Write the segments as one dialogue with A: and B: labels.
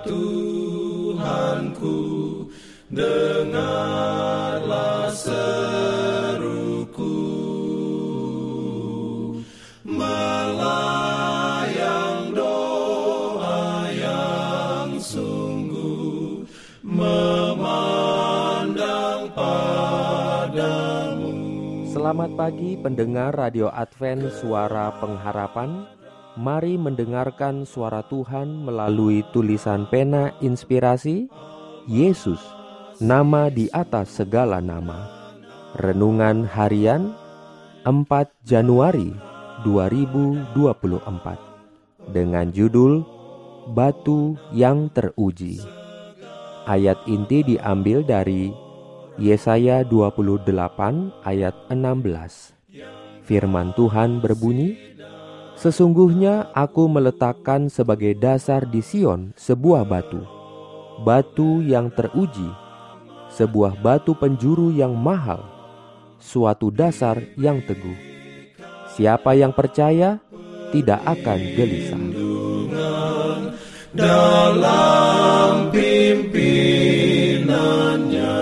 A: Tuhanku dengarlah seruku. Melayang doa yang sungguh memandang padamu.
B: Selamat pagi pendengar Radio Advent Suara Pengharapan Mari mendengarkan suara Tuhan melalui tulisan pena inspirasi Yesus, nama di atas segala nama Renungan harian 4 Januari 2024 Dengan judul Batu yang teruji Ayat inti diambil dari Yesaya 28 ayat 16. Firman Tuhan berbunyi, Sesungguhnya aku meletakkan sebagai dasar di Sion sebuah batu, batu yang teruji, sebuah batu penjuru yang mahal, suatu dasar yang teguh. Siapa yang percaya tidak akan gelisah.
A: dalam pimpinannya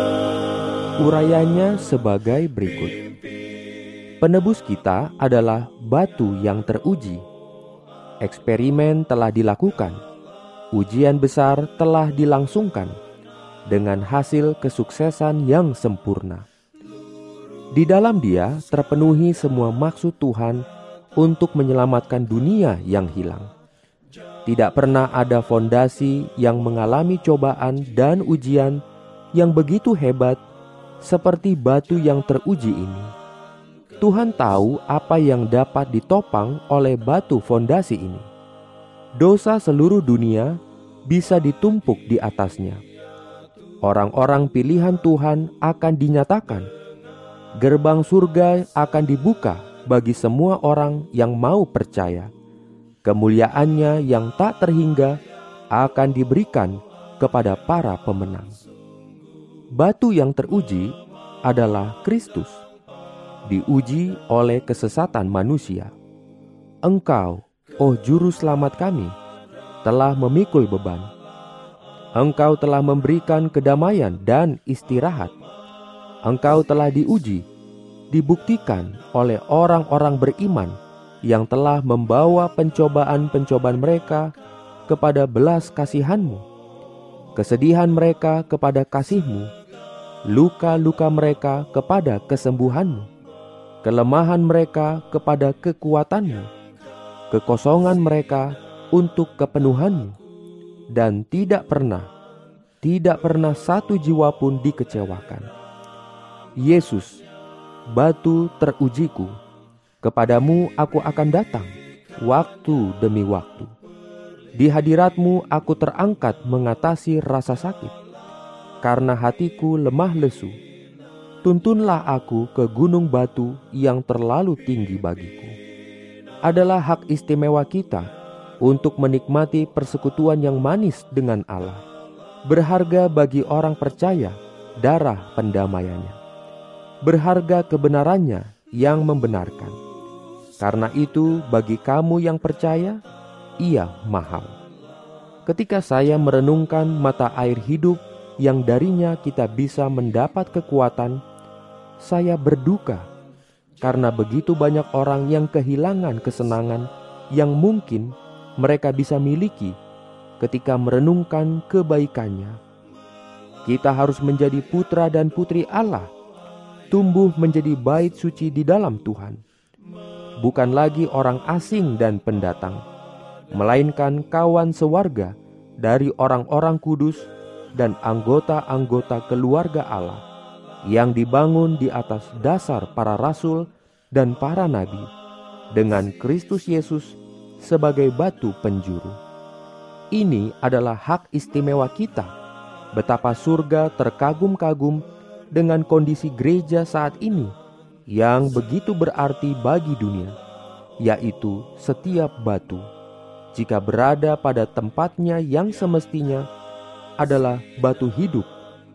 B: Urayanya sebagai berikut. Penebus kita adalah batu yang teruji. Eksperimen telah dilakukan. Ujian besar telah dilangsungkan dengan hasil kesuksesan yang sempurna. Di dalam dia terpenuhi semua maksud Tuhan untuk menyelamatkan dunia yang hilang. Tidak pernah ada fondasi yang mengalami cobaan dan ujian yang begitu hebat seperti batu yang teruji ini. Tuhan tahu apa yang dapat ditopang oleh batu fondasi ini. Dosa seluruh dunia bisa ditumpuk di atasnya. Orang-orang pilihan Tuhan akan dinyatakan. Gerbang surga akan dibuka bagi semua orang yang mau percaya. Kemuliaannya yang tak terhingga akan diberikan kepada para pemenang. Batu yang teruji adalah Kristus, diuji oleh kesesatan manusia. Engkau, oh Juru Selamat kami, telah memikul beban. Engkau telah memberikan kedamaian dan istirahat. Engkau telah diuji, dibuktikan oleh orang-orang beriman yang telah membawa pencobaan-pencobaan mereka kepada belas kasihanmu, kesedihan mereka kepada kasihmu, luka-luka mereka kepada kesembuhanmu, kelemahan mereka kepada kekuatanmu, kekosongan mereka untuk kepenuhanmu, dan tidak pernah, tidak pernah satu jiwa pun dikecewakan. Yesus, batu terujiku, kepadamu aku akan datang, waktu demi waktu. Di hadiratmu aku terangkat mengatasi rasa sakit, karena hatiku lemah lesu. Tuntunlah aku ke gunung batu yang terlalu tinggi bagiku. Adalah hak istimewa kita untuk menikmati persekutuan yang manis dengan Allah. Berharga bagi orang percaya darah pendamaiannya. Berharga kebenarannya yang membenarkan. Karena itu, bagi kamu yang percaya, ia mahal. Ketika saya merenungkan mata air hidup yang darinya kita bisa mendapat kekuatan, saya berduka karena begitu banyak orang yang kehilangan kesenangan yang mungkin mereka bisa miliki ketika merenungkan kebaikannya. Kita harus menjadi putra dan putri Allah, tumbuh menjadi bait suci di dalam Tuhan, bukan lagi orang asing dan pendatang, melainkan kawan sewarga dari orang-orang kudus dan anggota-anggota keluarga Allah yang dibangun di atas dasar para rasul dan para nabi dengan Kristus Yesus sebagai batu penjuru. Ini adalah hak istimewa kita. Betapa surga terkagum-kagum dengan kondisi gereja saat ini yang begitu berarti bagi dunia, yaitu setiap batu jika berada pada tempatnya yang semestinya adalah batu hidup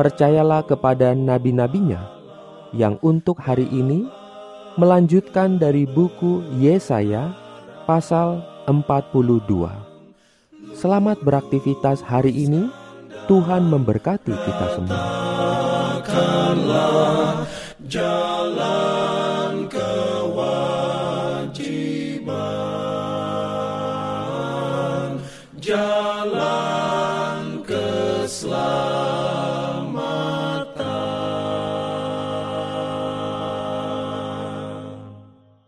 B: Percayalah kepada nabi-nabinya yang untuk hari ini melanjutkan dari buku Yesaya pasal 42. Selamat beraktivitas hari ini. Tuhan memberkati kita semua.
A: jalan